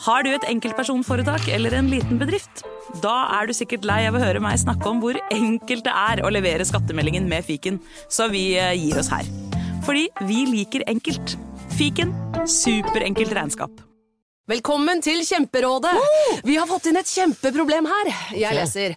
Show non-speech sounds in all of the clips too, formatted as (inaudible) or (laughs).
Har du et enkeltpersonforetak eller en liten bedrift? Da er du sikkert lei av å høre meg snakke om hvor enkelt det er å levere skattemeldingen med fiken, så vi eh, gir oss her. Fordi vi liker enkelt. Fiken superenkelt regnskap. Velkommen til Kjemperådet! Vi har fått inn et kjempeproblem her. Jeg leser.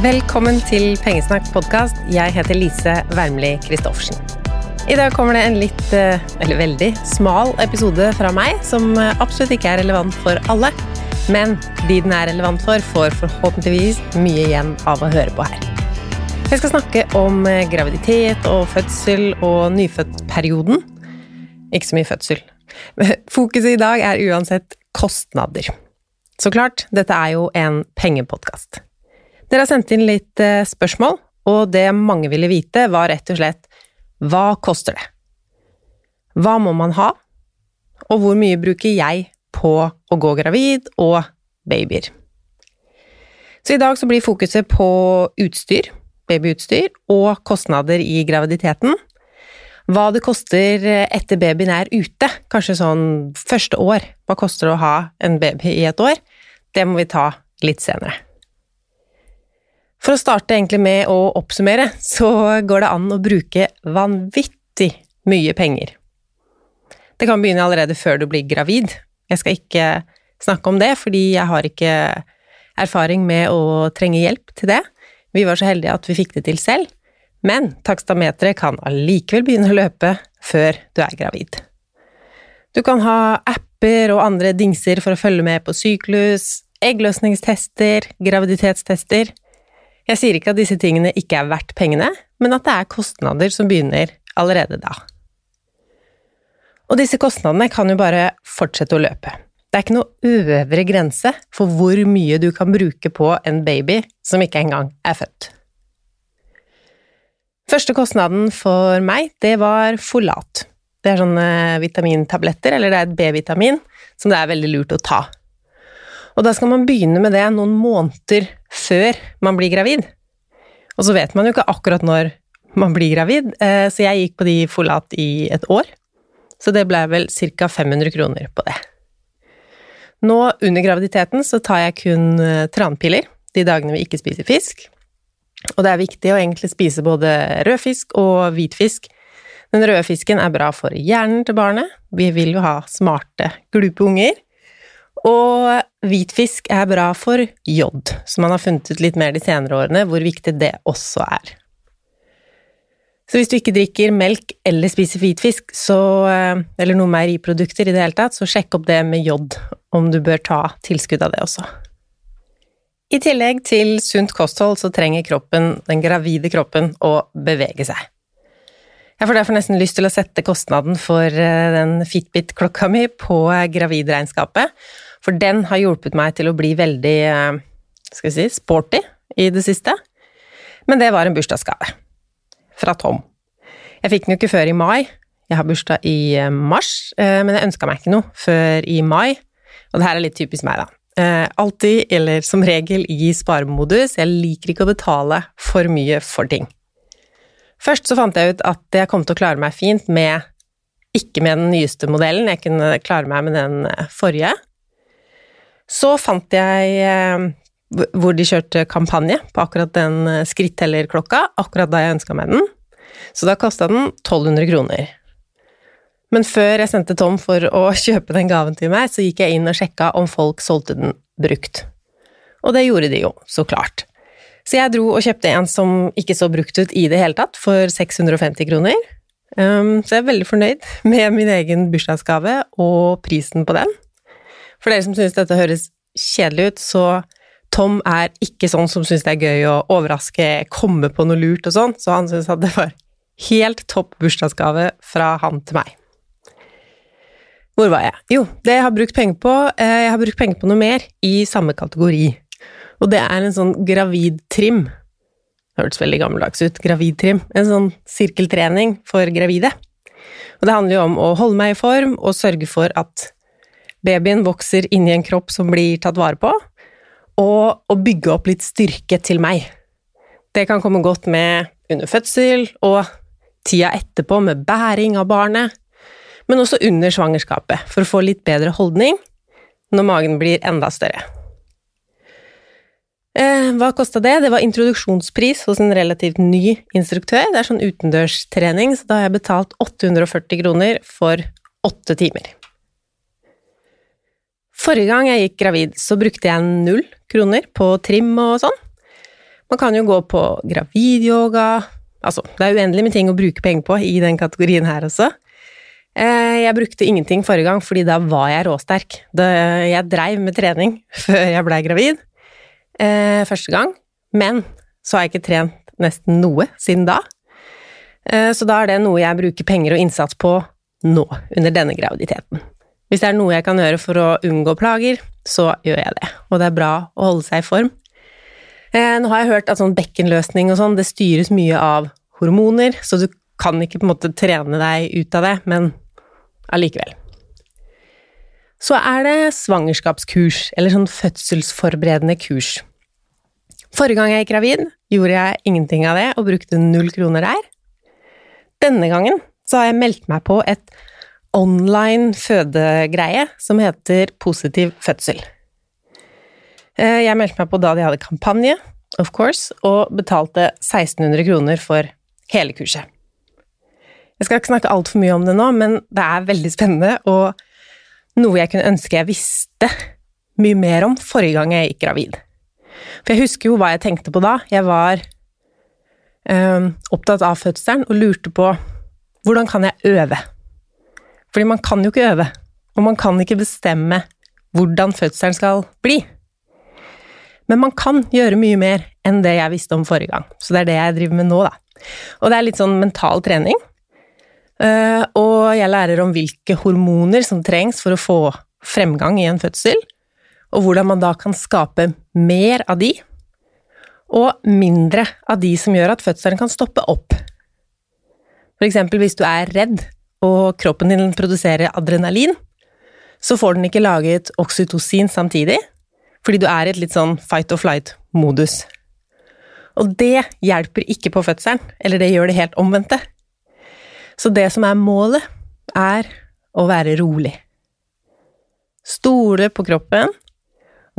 Velkommen til Pengesnakk podkast. Jeg heter Lise Wermli Christoffersen. I dag kommer det en litt, eh, eller veldig, smal episode fra meg, som eh, absolutt ikke er relevant for alle. Men de den er relevant for, får forhåpentligvis mye igjen av å høre på her. Jeg skal snakke om eh, graviditet og fødsel og nyfødtperioden. Ikke så mye fødsel. (laughs) Fokuset i dag er uansett kostnader. Så klart, dette er jo en pengepodkast. Dere har sendt inn litt eh, spørsmål, og det mange ville vite, var rett og slett hva koster det? Hva må man ha? Og hvor mye bruker jeg på å gå gravid og babyer? Så i dag så blir fokuset på utstyr, babyutstyr, og kostnader i graviditeten. Hva det koster etter babyen er ute, kanskje sånn første år. Hva koster det å ha en baby i et år? Det må vi ta litt senere. For å starte egentlig med å oppsummere, så går det an å bruke vanvittig mye penger. Det kan begynne allerede før du blir gravid. Jeg skal ikke snakke om det, fordi jeg har ikke erfaring med å trenge hjelp til det. Vi var så heldige at vi fikk det til selv, men takstameteret kan allikevel begynne å løpe før du er gravid. Du kan ha apper og andre dingser for å følge med på syklus, eggløsningstester, graviditetstester. Jeg sier ikke at disse tingene ikke er verdt pengene, men at det er kostnader som begynner allerede da. Og disse kostnadene kan jo bare fortsette å løpe. Det er ikke noe øvre grense for hvor mye du kan bruke på en baby som ikke engang er født. Første kostnaden for meg, det var Folat. Det er sånne vitamintabletter, eller det er et B-vitamin, som det er veldig lurt å ta. Og da skal man begynne med det noen måneder før man blir gravid. Og så vet man jo ikke akkurat når man blir gravid, eh, så jeg gikk på de Folat i et år. Så det ble vel ca. 500 kroner på det. Nå under graviditeten så tar jeg kun eh, tranpiller de dagene vi ikke spiser fisk. Og det er viktig å egentlig spise både rød fisk og hvit fisk. Den røde fisken er bra for hjernen til barnet. Vi vil jo ha smarte, glupe unger. Og hvitfisk er bra for jod, som man har funnet ut litt mer de senere årene hvor viktig det også er. Så hvis du ikke drikker melk eller spiser hvitfisk, så, eh, eller noen meieriprodukter i det hele tatt, så sjekk opp det med jod, om du bør ta tilskudd av det også. I tillegg til sunt kosthold så trenger kroppen, den gravide kroppen, å bevege seg. Jeg får derfor nesten lyst til å sette kostnaden for eh, den Fitbit-klokka mi på eh, gravidregnskapet, for den har hjulpet meg til å bli veldig, eh, skal vi si, sporty i det siste. Men det var en bursdagsgave. Fra Tom. Jeg fikk den jo ikke før i mai. Jeg har bursdag i mars, men jeg ønska meg ikke noe før i mai. Og det her er litt typisk meg, da. Alltid, eller som regel, i sparemodus. Jeg liker ikke å betale for mye for ting. Først så fant jeg ut at jeg kom til å klare meg fint med ikke med den nyeste modellen, jeg kunne klare meg med den eh, forrige. Så fant jeg eh, hvor de kjørte kampanje på akkurat den eh, skrittellerklokka, akkurat da jeg ønska meg den. Så da kosta den 1200 kroner. Men før jeg sendte Tom for å (laughs) kjøpe den gaven til meg, så gikk jeg inn og sjekka om folk solgte den brukt. Og det gjorde de jo, så klart. Så jeg dro og kjøpte en som ikke så brukt ut i det hele tatt, for 650 kroner. Um, så jeg er veldig fornøyd med min egen bursdagsgave og prisen på den. For dere som syns dette høres kjedelig ut, så Tom er ikke sånn som syns det er gøy å overraske, komme på noe lurt og sånn, så han syns at det var helt topp bursdagsgave fra han til meg. Hvor var jeg? Jo, det jeg har brukt penger på, eh, jeg har brukt penger på noe mer i samme kategori. Og det er en sånn gravidtrim. Hørtes veldig gammeldags ut, gravidtrim. En sånn sirkeltrening for gravide. Og det handler jo om å holde meg i form og sørge for at babyen vokser inni en kropp som blir tatt vare på, og å bygge opp litt styrke til meg. Det kan komme godt med under fødsel og tida etterpå med bæring av barnet, men også under svangerskapet, for å få litt bedre holdning når magen blir enda større. Eh, hva kosta det? Det var introduksjonspris hos en relativt ny instruktør. Det er sånn utendørstrening, så da har jeg betalt 840 kroner for åtte timer. Forrige gang jeg gikk gravid, så brukte jeg null kroner på trim og sånn. Man kan jo gå på gravidyoga Altså, det er uendelig med ting å bruke penger på i den kategorien her også. Eh, jeg brukte ingenting forrige gang, fordi da var jeg råsterk. Jeg dreiv med trening (laughs) før jeg blei gravid eh, første gang, men så har jeg ikke trent nesten noe siden da. Eh, så da er det noe jeg bruker penger og innsats på nå, under denne graviditeten. Hvis det er noe jeg kan gjøre for å unngå plager, så gjør jeg det, og det er bra å holde seg i form. Eh, nå har jeg hørt at sånn bekkenløsning og sånn, det styres mye av hormoner, så du kan ikke på en måte trene deg ut av det, men allikevel. Så er det svangerskapskurs, eller sånn fødselsforberedende kurs. Forrige gang jeg gikk gravid, gjorde jeg ingenting av det og brukte null kroner der. Denne gangen så har jeg meldt meg på et online fødegreie som heter Positiv fødsel. Eh, jeg meldte meg på da de hadde kampanje, of course, og betalte 1600 kroner for hele kurset. Jeg skal ikke snakke altfor mye om det nå, men det er veldig spennende og noe jeg kunne ønske jeg visste mye mer om forrige gang jeg gikk gravid. For jeg husker jo hva jeg tenkte på da. Jeg var øh, opptatt av fødselen og lurte på hvordan kan jeg øve? Fordi man kan jo ikke øve, og man kan ikke bestemme hvordan fødselen skal bli. Men man kan gjøre mye mer enn det jeg visste om forrige gang, så det er det jeg driver med nå, da. Og det er litt sånn mental trening. Uh, og jeg lærer om hvilke hormoner som trengs for å få fremgang i en fødsel og hvordan man da kan skape mer av de, og mindre av de som gjør at fødselen kan stoppe opp. For eksempel hvis du er redd og kroppen din produserer adrenalin, så får den ikke laget oksytocin samtidig, fordi du er i et litt sånn fight or flight-modus. Og det hjelper ikke på fødselen, eller det gjør det helt omvendte. Så det som er målet, er å være rolig. Stole på kroppen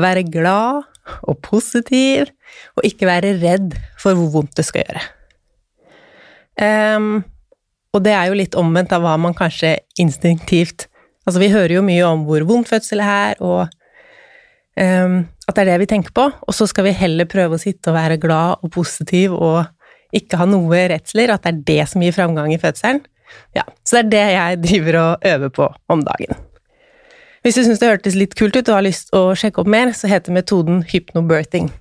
være glad og positiv, og ikke være redd for hvor vondt det skal gjøre. Um, og det er jo litt omvendt av hva man kanskje instinktivt Altså, vi hører jo mye om hvor vondt fødsel er, og um, at det er det vi tenker på, og så skal vi heller prøve å sitte og være glad og positiv og ikke ha noe redsler, at det er det som gir framgang i fødselen. Ja, så det er det jeg driver og øver på om dagen. Hvis du syns det hørtes litt kult ut og har lyst å sjekke opp mer, så heter metoden hypnobirthing.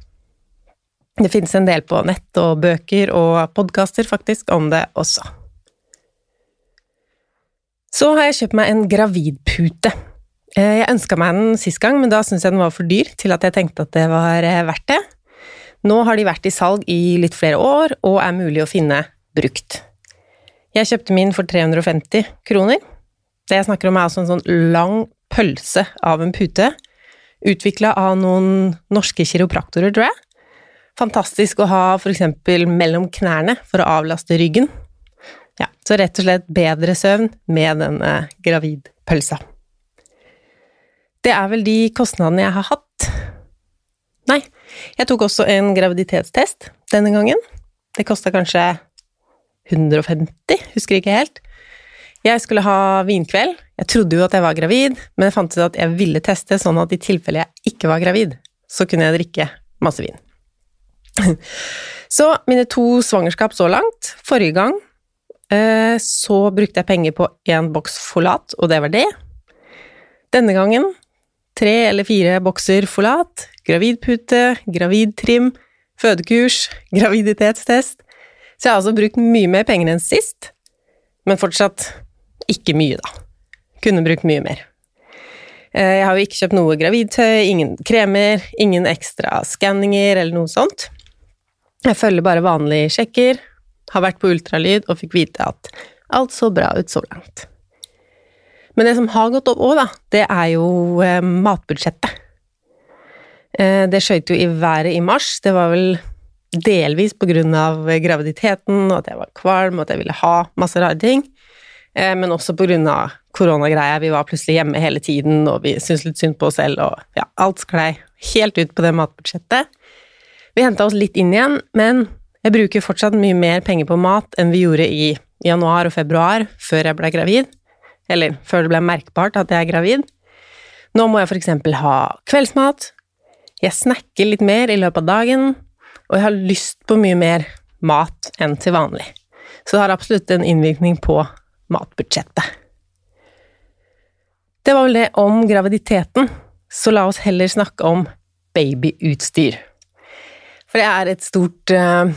Det finnes en del på nett og bøker og podkaster faktisk om det også. Så har jeg kjøpt meg en gravidpute. Eh, Jeg ønska meg den sist gang, men da syntes jeg den var for dyr til at jeg tenkte at det var eh, verdt det. Nå har de vært i salg i litt flere år, og er mulig å finne brukt. Jeg kjøpte min for 350 kroner. Det jeg snakker om er altså en sånn lang pølse av en pute, utvikla av noen norske kiropraktorer, tror jeg. Fantastisk å ha eksempel mellom knærne for å avlaste ryggen. Så rett og slett bedre søvn med denne gravidpølsa. Det er vel de kostnadene jeg har hatt. Nei, jeg tok også en graviditetstest denne gangen. Det kosta kanskje 150, husker ikke helt. Jeg skulle ha vinkveld. Jeg trodde jo at jeg var gravid, men jeg fant ut at jeg ville teste sånn at i tilfelle jeg ikke var gravid, så kunne jeg drikke masse vin. (laughs) Så mine to svangerskap så langt. Forrige gang eh, så brukte jeg penger på én boks Folat, og det var det. Denne gangen tre eller fire bokser Folat, gravidpute, gravidtrim, fødekurs, (laughs) graviditetstest. Så jeg har altså brukt mye mer penger enn sist, men fortsatt ikke mye, da. Kunne brukt mye mer. Eh, Jeg har jo ikke kjøpt noe gravidtøy, ingen kremer, ingen ekstra skanninger eller noe sånt. Jeg følger bare vanlige sjekker, har vært på ultralyd og fikk vite at alt så bra ut så langt. Men det som har gått opp òg, da, det er jo eh, matbudsjettet. Eh, det skjøt jo i været i mars. Det var vel delvis på grunn av graviditeten, og at jeg var kvalm, og at jeg ville ha masse rare ting. Eh, men også på grunn av koronagreia. Vi var plutselig hjemme hele tiden, og vi syntes litt synd på oss selv, og ja, alt sklei helt ut på det matbudsjettet. Vi henta oss litt inn igjen, men jeg bruker fortsatt mye mer penger på mat enn vi gjorde i januar og februar, før jeg ble gravid. Eller før det ble merkbart at jeg er gravid. Nå må jeg for eksempel ha kveldsmat. Jeg snakker litt mer i løpet av dagen, og jeg har lyst på mye mer mat enn til vanlig. Så det har absolutt en innvirkning på matbudsjettet. Det var vel det om graviditeten, så la oss heller snakke om babyutstyr. For det er et stort eh,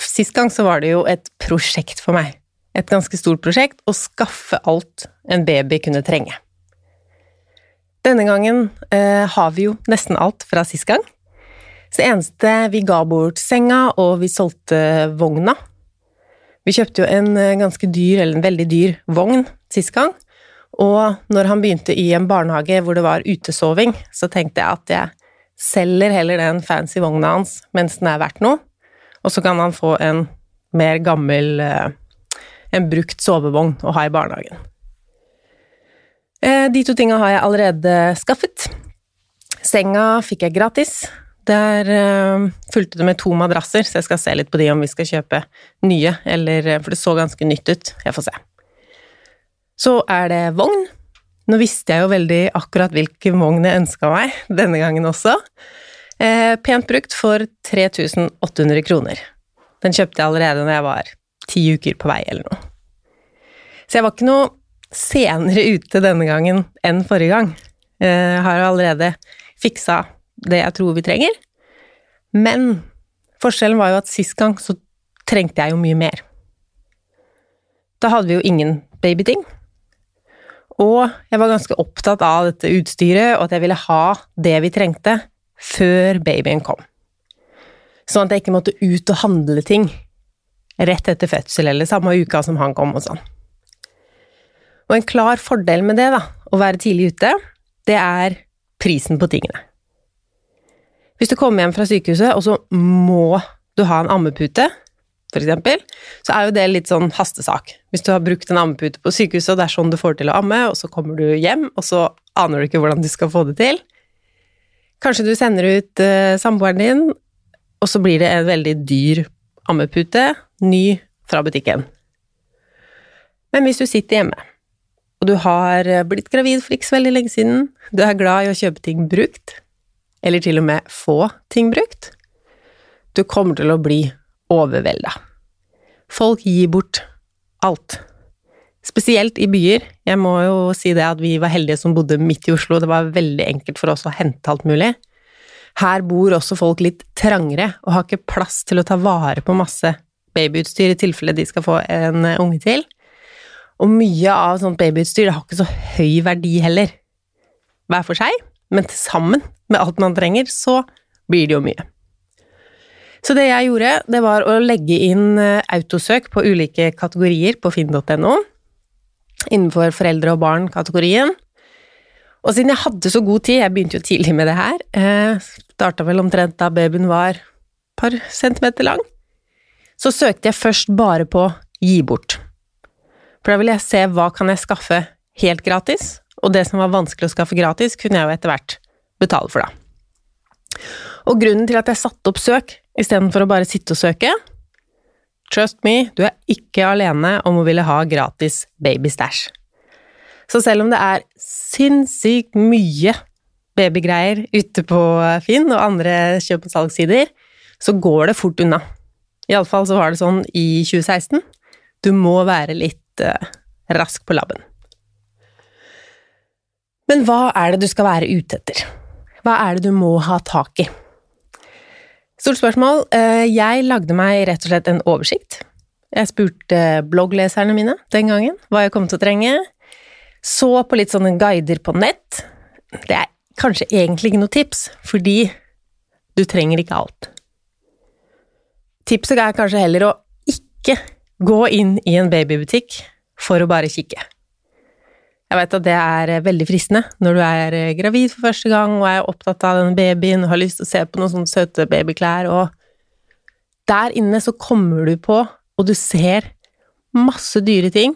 Sist gang så var det jo et prosjekt for meg. Et ganske stort prosjekt å skaffe alt en baby kunne trenge. Denne gangen eh, har vi jo nesten alt fra sist gang. Det eneste vi ga bort senga, og vi solgte vogna. Vi kjøpte jo en eh, ganske dyr, eller en veldig dyr, vogn sist gang. Og når han begynte i en barnehage hvor det var utesoving, så tenkte jeg at jeg selger heller den fancy vogna hans mens den er verdt noe, og så kan han få en mer gammel eh, en brukt sovevogn å ha i barnehagen. Eh, De to tinga har jeg allerede skaffet. Senga fikk jeg gratis. Der eh, fulgte det med to madrasser, så jeg skal se litt på de om vi skal kjøpe nye, eller For det så ganske nytt ut. Jeg får se. Så er det vogn. Nå visste jeg jo veldig akkurat hvilken vogn jeg ønska meg, denne gangen også. Eh, pent brukt for 3800 kroner. Den kjøpte jeg allerede når jeg var ti uker på vei, eller noe. Så jeg var ikke noe senere ute denne gangen enn forrige gang. Jeg har jo allerede fiksa det jeg tror vi trenger. Men forskjellen var jo at sist gang så trengte jeg jo mye mer. Da hadde vi jo ingen babyting. Og jeg var ganske opptatt av dette utstyret, og at jeg ville ha det vi trengte, før babyen kom. Sånn at jeg ikke måtte ut og handle ting rett etter fødsel, eller samme uka som han kom og sånn. Og en klar fordel med det, da, å være tidlig ute, det er prisen på tingene. Hvis du kommer hjem fra sykehuset, og så må du ha en ammepute, for eksempel, så er jo det litt sånn hastesak. Hvis du har brukt en ammepute på sykehuset, og det er sånn du får til å amme, og så kommer du hjem, og så aner du ikke hvordan du skal få det til. Kanskje du sender ut uh, samboeren din, og så blir det en veldig dyr ammepute, ny fra butikken. Men hvis du sitter hjemme, og du har blitt gravid for ikke så veldig lenge siden, du er glad i å kjøpe ting brukt, eller til og med få ting brukt, du kommer til å bli overvelda. Folk gir bort alt. Spesielt i byer. Jeg må jo si det at vi var heldige som bodde midt i Oslo, det var veldig enkelt for oss å hente alt mulig. Her bor også folk litt trangere og har ikke plass til å ta vare på masse babyutstyr i tilfelle de skal få en unge til. Og mye av sånt babyutstyr det har ikke så høy verdi heller. Hver for seg, men til sammen med alt man trenger, så blir det jo mye. Så det jeg gjorde, det var å legge inn eh, autosøk på ulike kategorier på finn.no, innenfor foreldre og barn-kategorien. Og siden jeg hadde så god tid, jeg begynte jo tidlig med det her, eh, starta vel omtrent da babyen var et par centimeter lang, så søkte jeg først bare på gi bort. For da ville jeg se hva kan jeg skaffe helt gratis, og det som var vanskelig å skaffe gratis, kunne jeg jo etter hvert betale for, da. Og grunnen til at jeg satte opp søk istedenfor å bare sitte og søke Trust me, du er ikke alene om å ville ha gratis babystæsj. Så selv om det er sinnssykt mye babygreier ute på Finn og andre kjøp- og salgssider, så går det fort unna. Iallfall så var det sånn i 2016. Du må være litt uh, rask på labben. Men hva er det du skal være ute etter? Hva er det du må ha tak i? Stort spørsmål. Eh, jeg lagde meg rett og slett en oversikt. Jeg spurte bloggleserne mine den gangen hva jeg kom til å trenge. Så på litt sånne guider på nett. Det er kanskje egentlig ikke noe tips, fordi du trenger ikke alt. Tipset er kanskje heller å ikke gå inn i en babybutikk for å bare kikke. Jeg vet at det er veldig fristende når du er gravid for første gang og er opptatt av den babyen og har lyst til å se på noen sånne søte babyklær, og der inne så kommer du på, og du ser masse dyre ting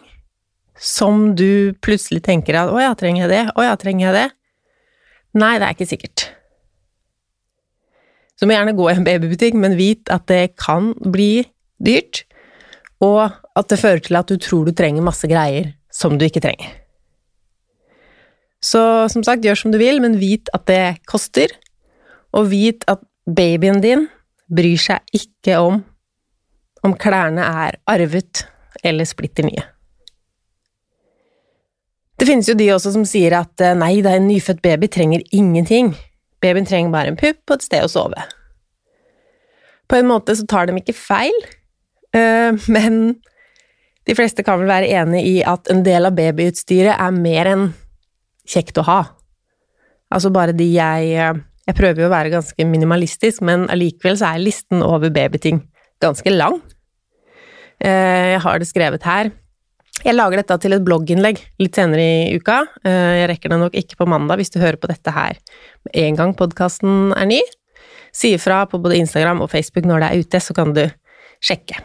som du plutselig tenker at 'å ja, trenger jeg det', 'å ja, trenger jeg det'? Nei, det er ikke sikkert. Så må gjerne gå i en babybutikk, men vit at det kan bli dyrt, og at det fører til at du tror du trenger masse greier som du ikke trenger. Så som sagt, gjør som du vil, men vit at det koster, og vit at babyen din bryr seg ikke om om klærne er arvet eller splitter nye. Det finnes jo de også som sier at eh, nei, er en nyfødt baby trenger ingenting, babyen trenger bare en pupp og et sted å sove. På en måte så tar de ikke feil, eh, men de fleste kan vel være enig i at en del av babyutstyret er mer enn kjekt å ha. Altså bare de jeg eh, Jeg prøver jo å være ganske minimalistisk, men allikevel så er listen over babyting ganske lang. Jeg har det skrevet her. Jeg lager dette til et blogginnlegg litt senere i uka. Eh, jeg rekker det nok ikke på mandag hvis du hører på dette her med en gang podkasten er ny. Si ifra på både Instagram og Facebook når det er ute, så kan du sjekke.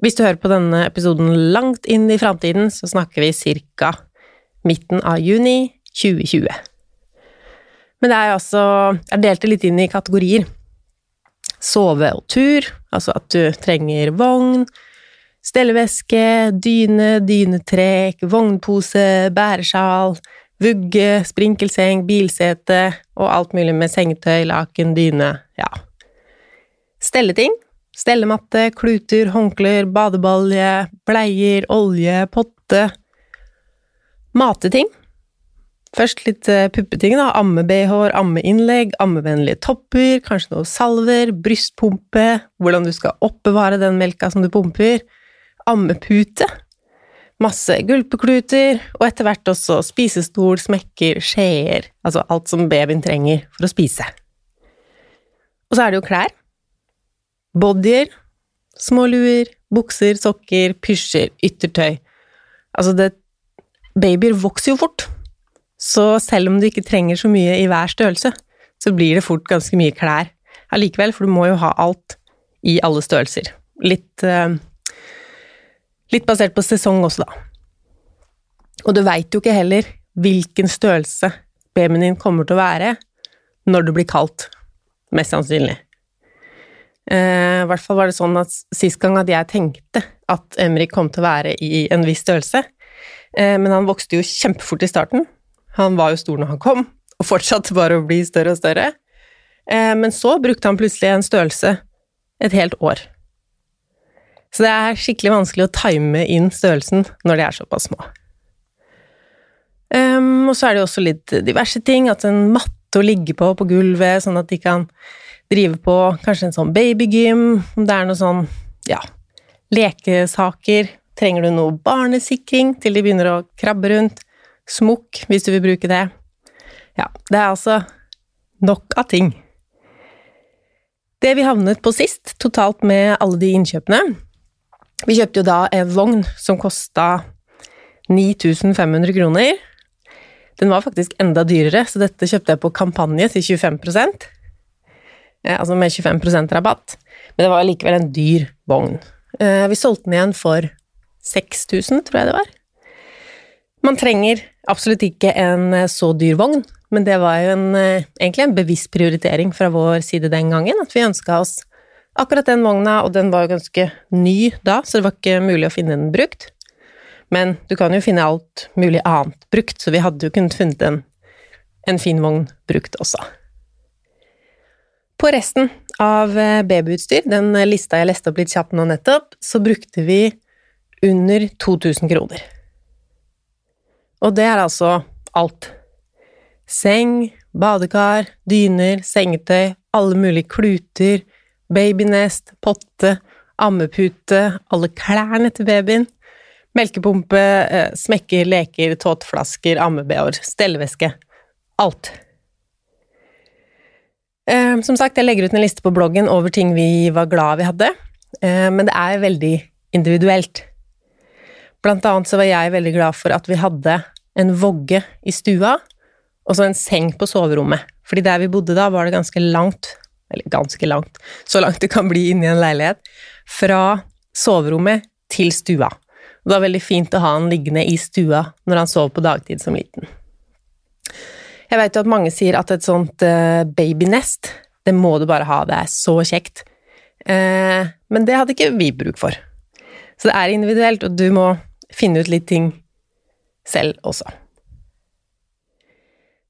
Hvis du hører på denne episoden langt inn i framtiden, så snakker vi cirka midten av juni 2020. Men det er altså Jeg delte litt inn i kategorier. Sove og tur, altså at du trenger vogn, Stelleveske, dyne, dynetrekk, vognpose, bæresjal, vugge, sprinkelseng, bilsete og alt mulig med sengetøy, laken, dyne, ja. Stelleting. Stellematte, kluter, håndklær, badebalje, bleier, olje, potte. Mateting. Først litt eh, puppeting, da. Amme-bh-er, ammeinnlegg, ammevennlige topper, kanskje noe salver, brystpumpe, hvordan du skal oppbevare den melka som du pumper ammepute. Masse gulpekluter, og etter hvert også spisestol, smekker, skjeer, altså alt som babyen trenger for å spise. Og så er det jo klær. Bodyer, småluer, bukser, sokker, pysjer, yttertøy. Altså, det Babyer vokser jo fort, så selv om du ikke trenger så mye i hver størrelse, så blir det fort ganske mye klær allikevel, for du må jo ha alt i alle størrelser. Litt uh, Litt basert på sesong også, da. Og du veit jo ikke heller hvilken størrelse babyen din kommer til å være når det blir kaldt. Mest sannsynlig. Eh, I hvert fall var det sånn at sist gang at jeg tenkte at Emrik kom til å være i en viss størrelse, eh, men han vokste jo kjempefort i starten. Han var jo stor når han kom, og fortsatte bare å bli større og større. Eh, men så brukte han plutselig en størrelse et helt år. Så det er skikkelig vanskelig å time inn størrelsen når de er såpass små. Um, og så er det jo også litt diverse ting, at en matte å ligge på på gulvet, sånn at de kan drive på kanskje en sånn babygym, om det er noe sånn, ja, lekesaker Trenger du noe barnesikring til de begynner å krabbe rundt? Smokk, hvis du vil bruke det. Ja, det er altså nok av ting. Det vi havnet på sist, totalt med alle de innkjøpene Vi kjøpte jo da en vogn som kosta 9500 kroner. Den var faktisk enda dyrere, så dette kjøpte jeg på kampanje til 25% eh, Altså med 25% rabatt. Men det var likevel en dyr vogn. Eh, vi solgte den igjen for 6000, tror jeg det var. Man trenger absolutt ikke en eh, så dyr vogn, men det var jo en, eh, egentlig en bevisst prioritering fra vår side den gangen, at vi ønska oss akkurat den vogna, og den var jo ganske ny da, så det var ikke mulig å finne den brukt. Men du kan jo finne alt mulig annet brukt, så vi hadde jo kunnet funnet en, en fin vogn brukt også. På resten av eh, babyutstyr, den lista jeg leste opp litt kjapt nå nettopp, så brukte vi under 2000 kroner. Og det er altså alt. Seng, badekar, dyner, sengetøy, alle mulige kluter, babynest, potte, ammepute, alle klærne til babyen, melkepumpe, eh, smekker, leker, tåteflasker, ammebh-er, stelleveske. Alt. Eh, som sagt, jeg legger ut en liste på bloggen over ting vi var glad vi hadde, eh, men det er veldig individuelt. Blant annet så var jeg veldig glad for at vi hadde en vogge i stua, og så en seng på soverommet. Fordi der vi bodde da, var det ganske langt, eller ganske langt, så langt det kan bli inni en leilighet, fra soverommet til stua. Det var veldig fint å ha han liggende i stua når han sov på dagtid som liten. Jeg vet jo at mange sier at et sånt uh, babynest, det må du bare ha, det er så kjekt. Uh, men det hadde ikke vi bruk for. Så det er individuelt, og du må finne ut litt ting selv også.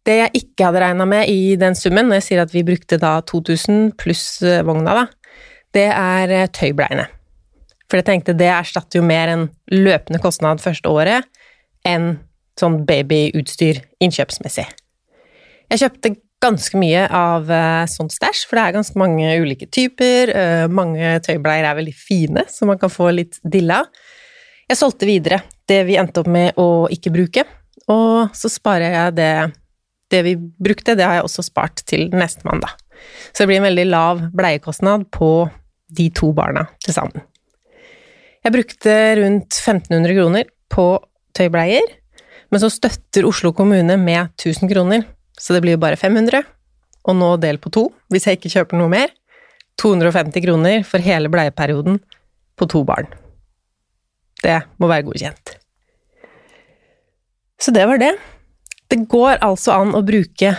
Det jeg ikke hadde regna med i den summen, når jeg sier at vi brukte da 2000 pluss eh, vogna, da, det er eh, tøybleiene. For jeg tenkte det erstatter jo mer en løpende kostnad første året enn sånn babyutstyr innkjøpsmessig. Jeg kjøpte ganske mye av uh, sånt stæsj, for det er ganske mange ulike typer. Mange tøybleier er veldig fine, så man kan få litt dilla. Jeg solgte videre det vi endte opp med å ikke bruke, og så sparer jeg det det vi brukte, det har jeg også spart til nestemann, da. Så det blir en veldig lav bleiekostnad på de to barna til sammen. Jeg brukte rundt 1500 kroner på tøybleier, men så støtter Oslo kommune med 1000 kroner, så det blir jo bare 500, og nå del på to, hvis jeg ikke kjøper noe mer. 250 kroner for hele bleieperioden på to barn. Det må være godkjent. Så det var det. Det går altså an å bruke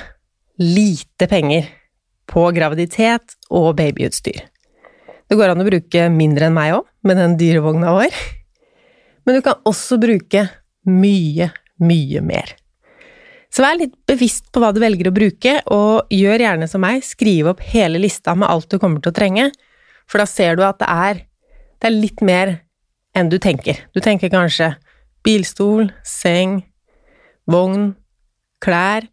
lite penger på graviditet og babyutstyr. Det går an å bruke mindre enn meg òg, med den dyrevogna vår. Men du kan også bruke mye, mye mer. Så vær litt bevisst på hva du velger å bruke, og gjør gjerne som meg, skriv opp hele lista med alt du kommer til å trenge, for da ser du at det er, det er litt mer enn du tenker. Du tenker kanskje bilstol, seng, vogn, klær.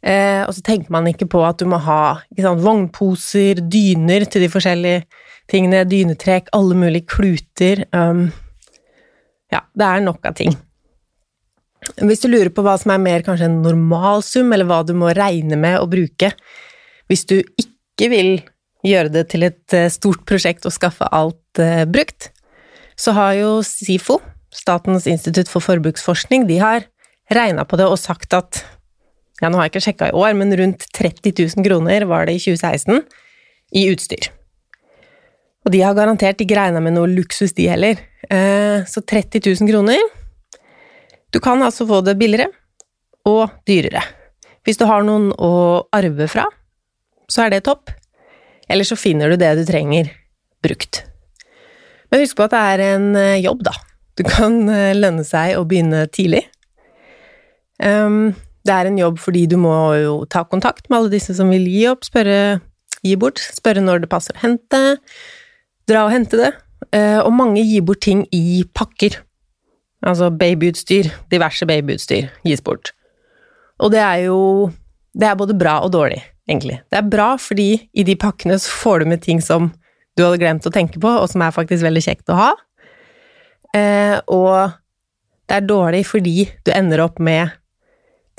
Eh, og så tenker man ikke på at du må ha sant, vognposer, dyner til de forskjellige tingene, dynetrekk, alle mulige kluter. Um, ja, det er nok av ting. Hvis du lurer på hva som er mer kanskje en normalsum, eller hva du må regne med å bruke hvis du ikke vil gjøre det til et eh, stort prosjekt og skaffe alt uh, brukt, så har jo SIFO, Statens institutt for forbruksforskning, de har regna på det og sagt at ja, nå har jeg ikke sjekka i år, men rundt 30 000 kroner var det i 2016 i utstyr. Og de har garantert ikke regna med noe luksus, de heller. Eh, så 30 000 kroner Du kan altså få det billigere og dyrere. Hvis du har noen å arve fra, så er det topp. Eller så finner du det du trenger, brukt. Men husk på at det er en eh, jobb, da. Du kan eh, lønne seg å begynne tidlig. Um, det er en jobb fordi du må jo ta kontakt med alle disse som vil gi opp, spørre, gi bort, spørre når det passer å hente, dra og hente det. Uh, og mange gir bort ting i pakker. Altså babyutstyr, diverse babyutstyr gis bort. Og det er jo Det er både bra og dårlig, egentlig. Det er bra fordi i de pakkene så får du med ting som du hadde glemt å tenke på, og som er faktisk veldig kjekt å ha. Eh, og det er dårlig fordi du ender opp med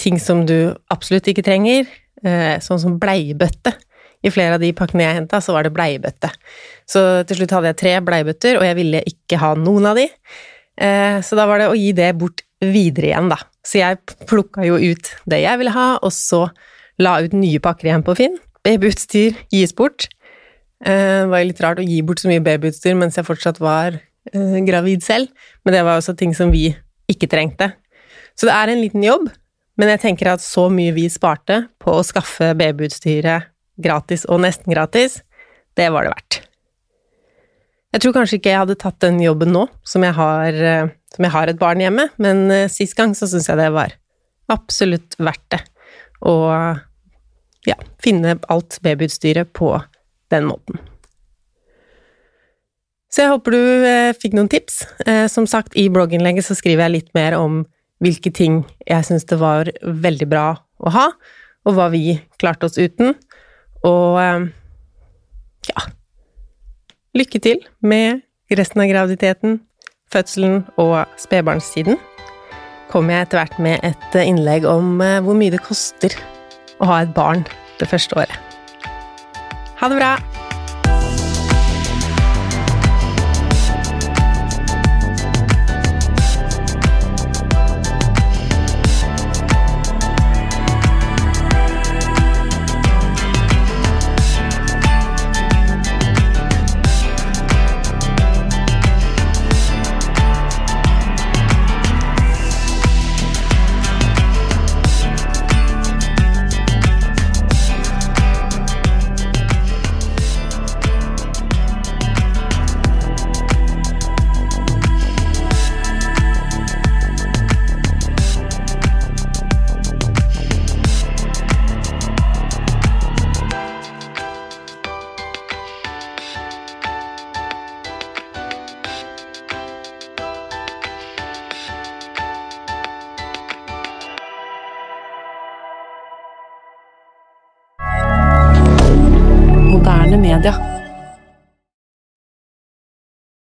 ting som du absolutt ikke trenger, eh, sånn som bleiebøtte. I flere av de pakkene jeg henta, så var det bleiebøtte. Så til slutt hadde jeg tre bleiebøtter, og jeg ville ikke ha noen av de. Eh, så da var det å gi det bort videre igjen, da. Så jeg plukka jo ut det jeg ville ha, og så la ut nye pakker igjen på Finn. Babyutstyr gis bort. Eh, det var litt rart å gi bort så mye babyutstyr mens jeg fortsatt var eh, gravid selv, men det var også ting som vi ikke trengte. Så det er en liten jobb, men jeg tenker at så mye vi sparte på å skaffe babyutstyret gratis og nesten gratis, det var det verdt. Jeg tror kanskje ikke jeg hadde tatt den jobben nå, som jeg har, eh, som jeg har et barn hjemme, men sist gang så syns jeg det var absolutt verdt det. Å ja, finne alt babyutstyret på den måten. Så jeg håper du eh, fikk noen tips. Eh, som sagt, i blogginnlegget så skriver jeg litt mer om hvilke ting jeg syns det var veldig bra å ha, og hva vi klarte oss uten. Og eh, ja Lykke til med resten av graviditeten, fødselen og spedbarnstiden. Kommer jeg etter hvert med et innlegg om hvor mye det koster å ha et barn det første året. Ha det bra!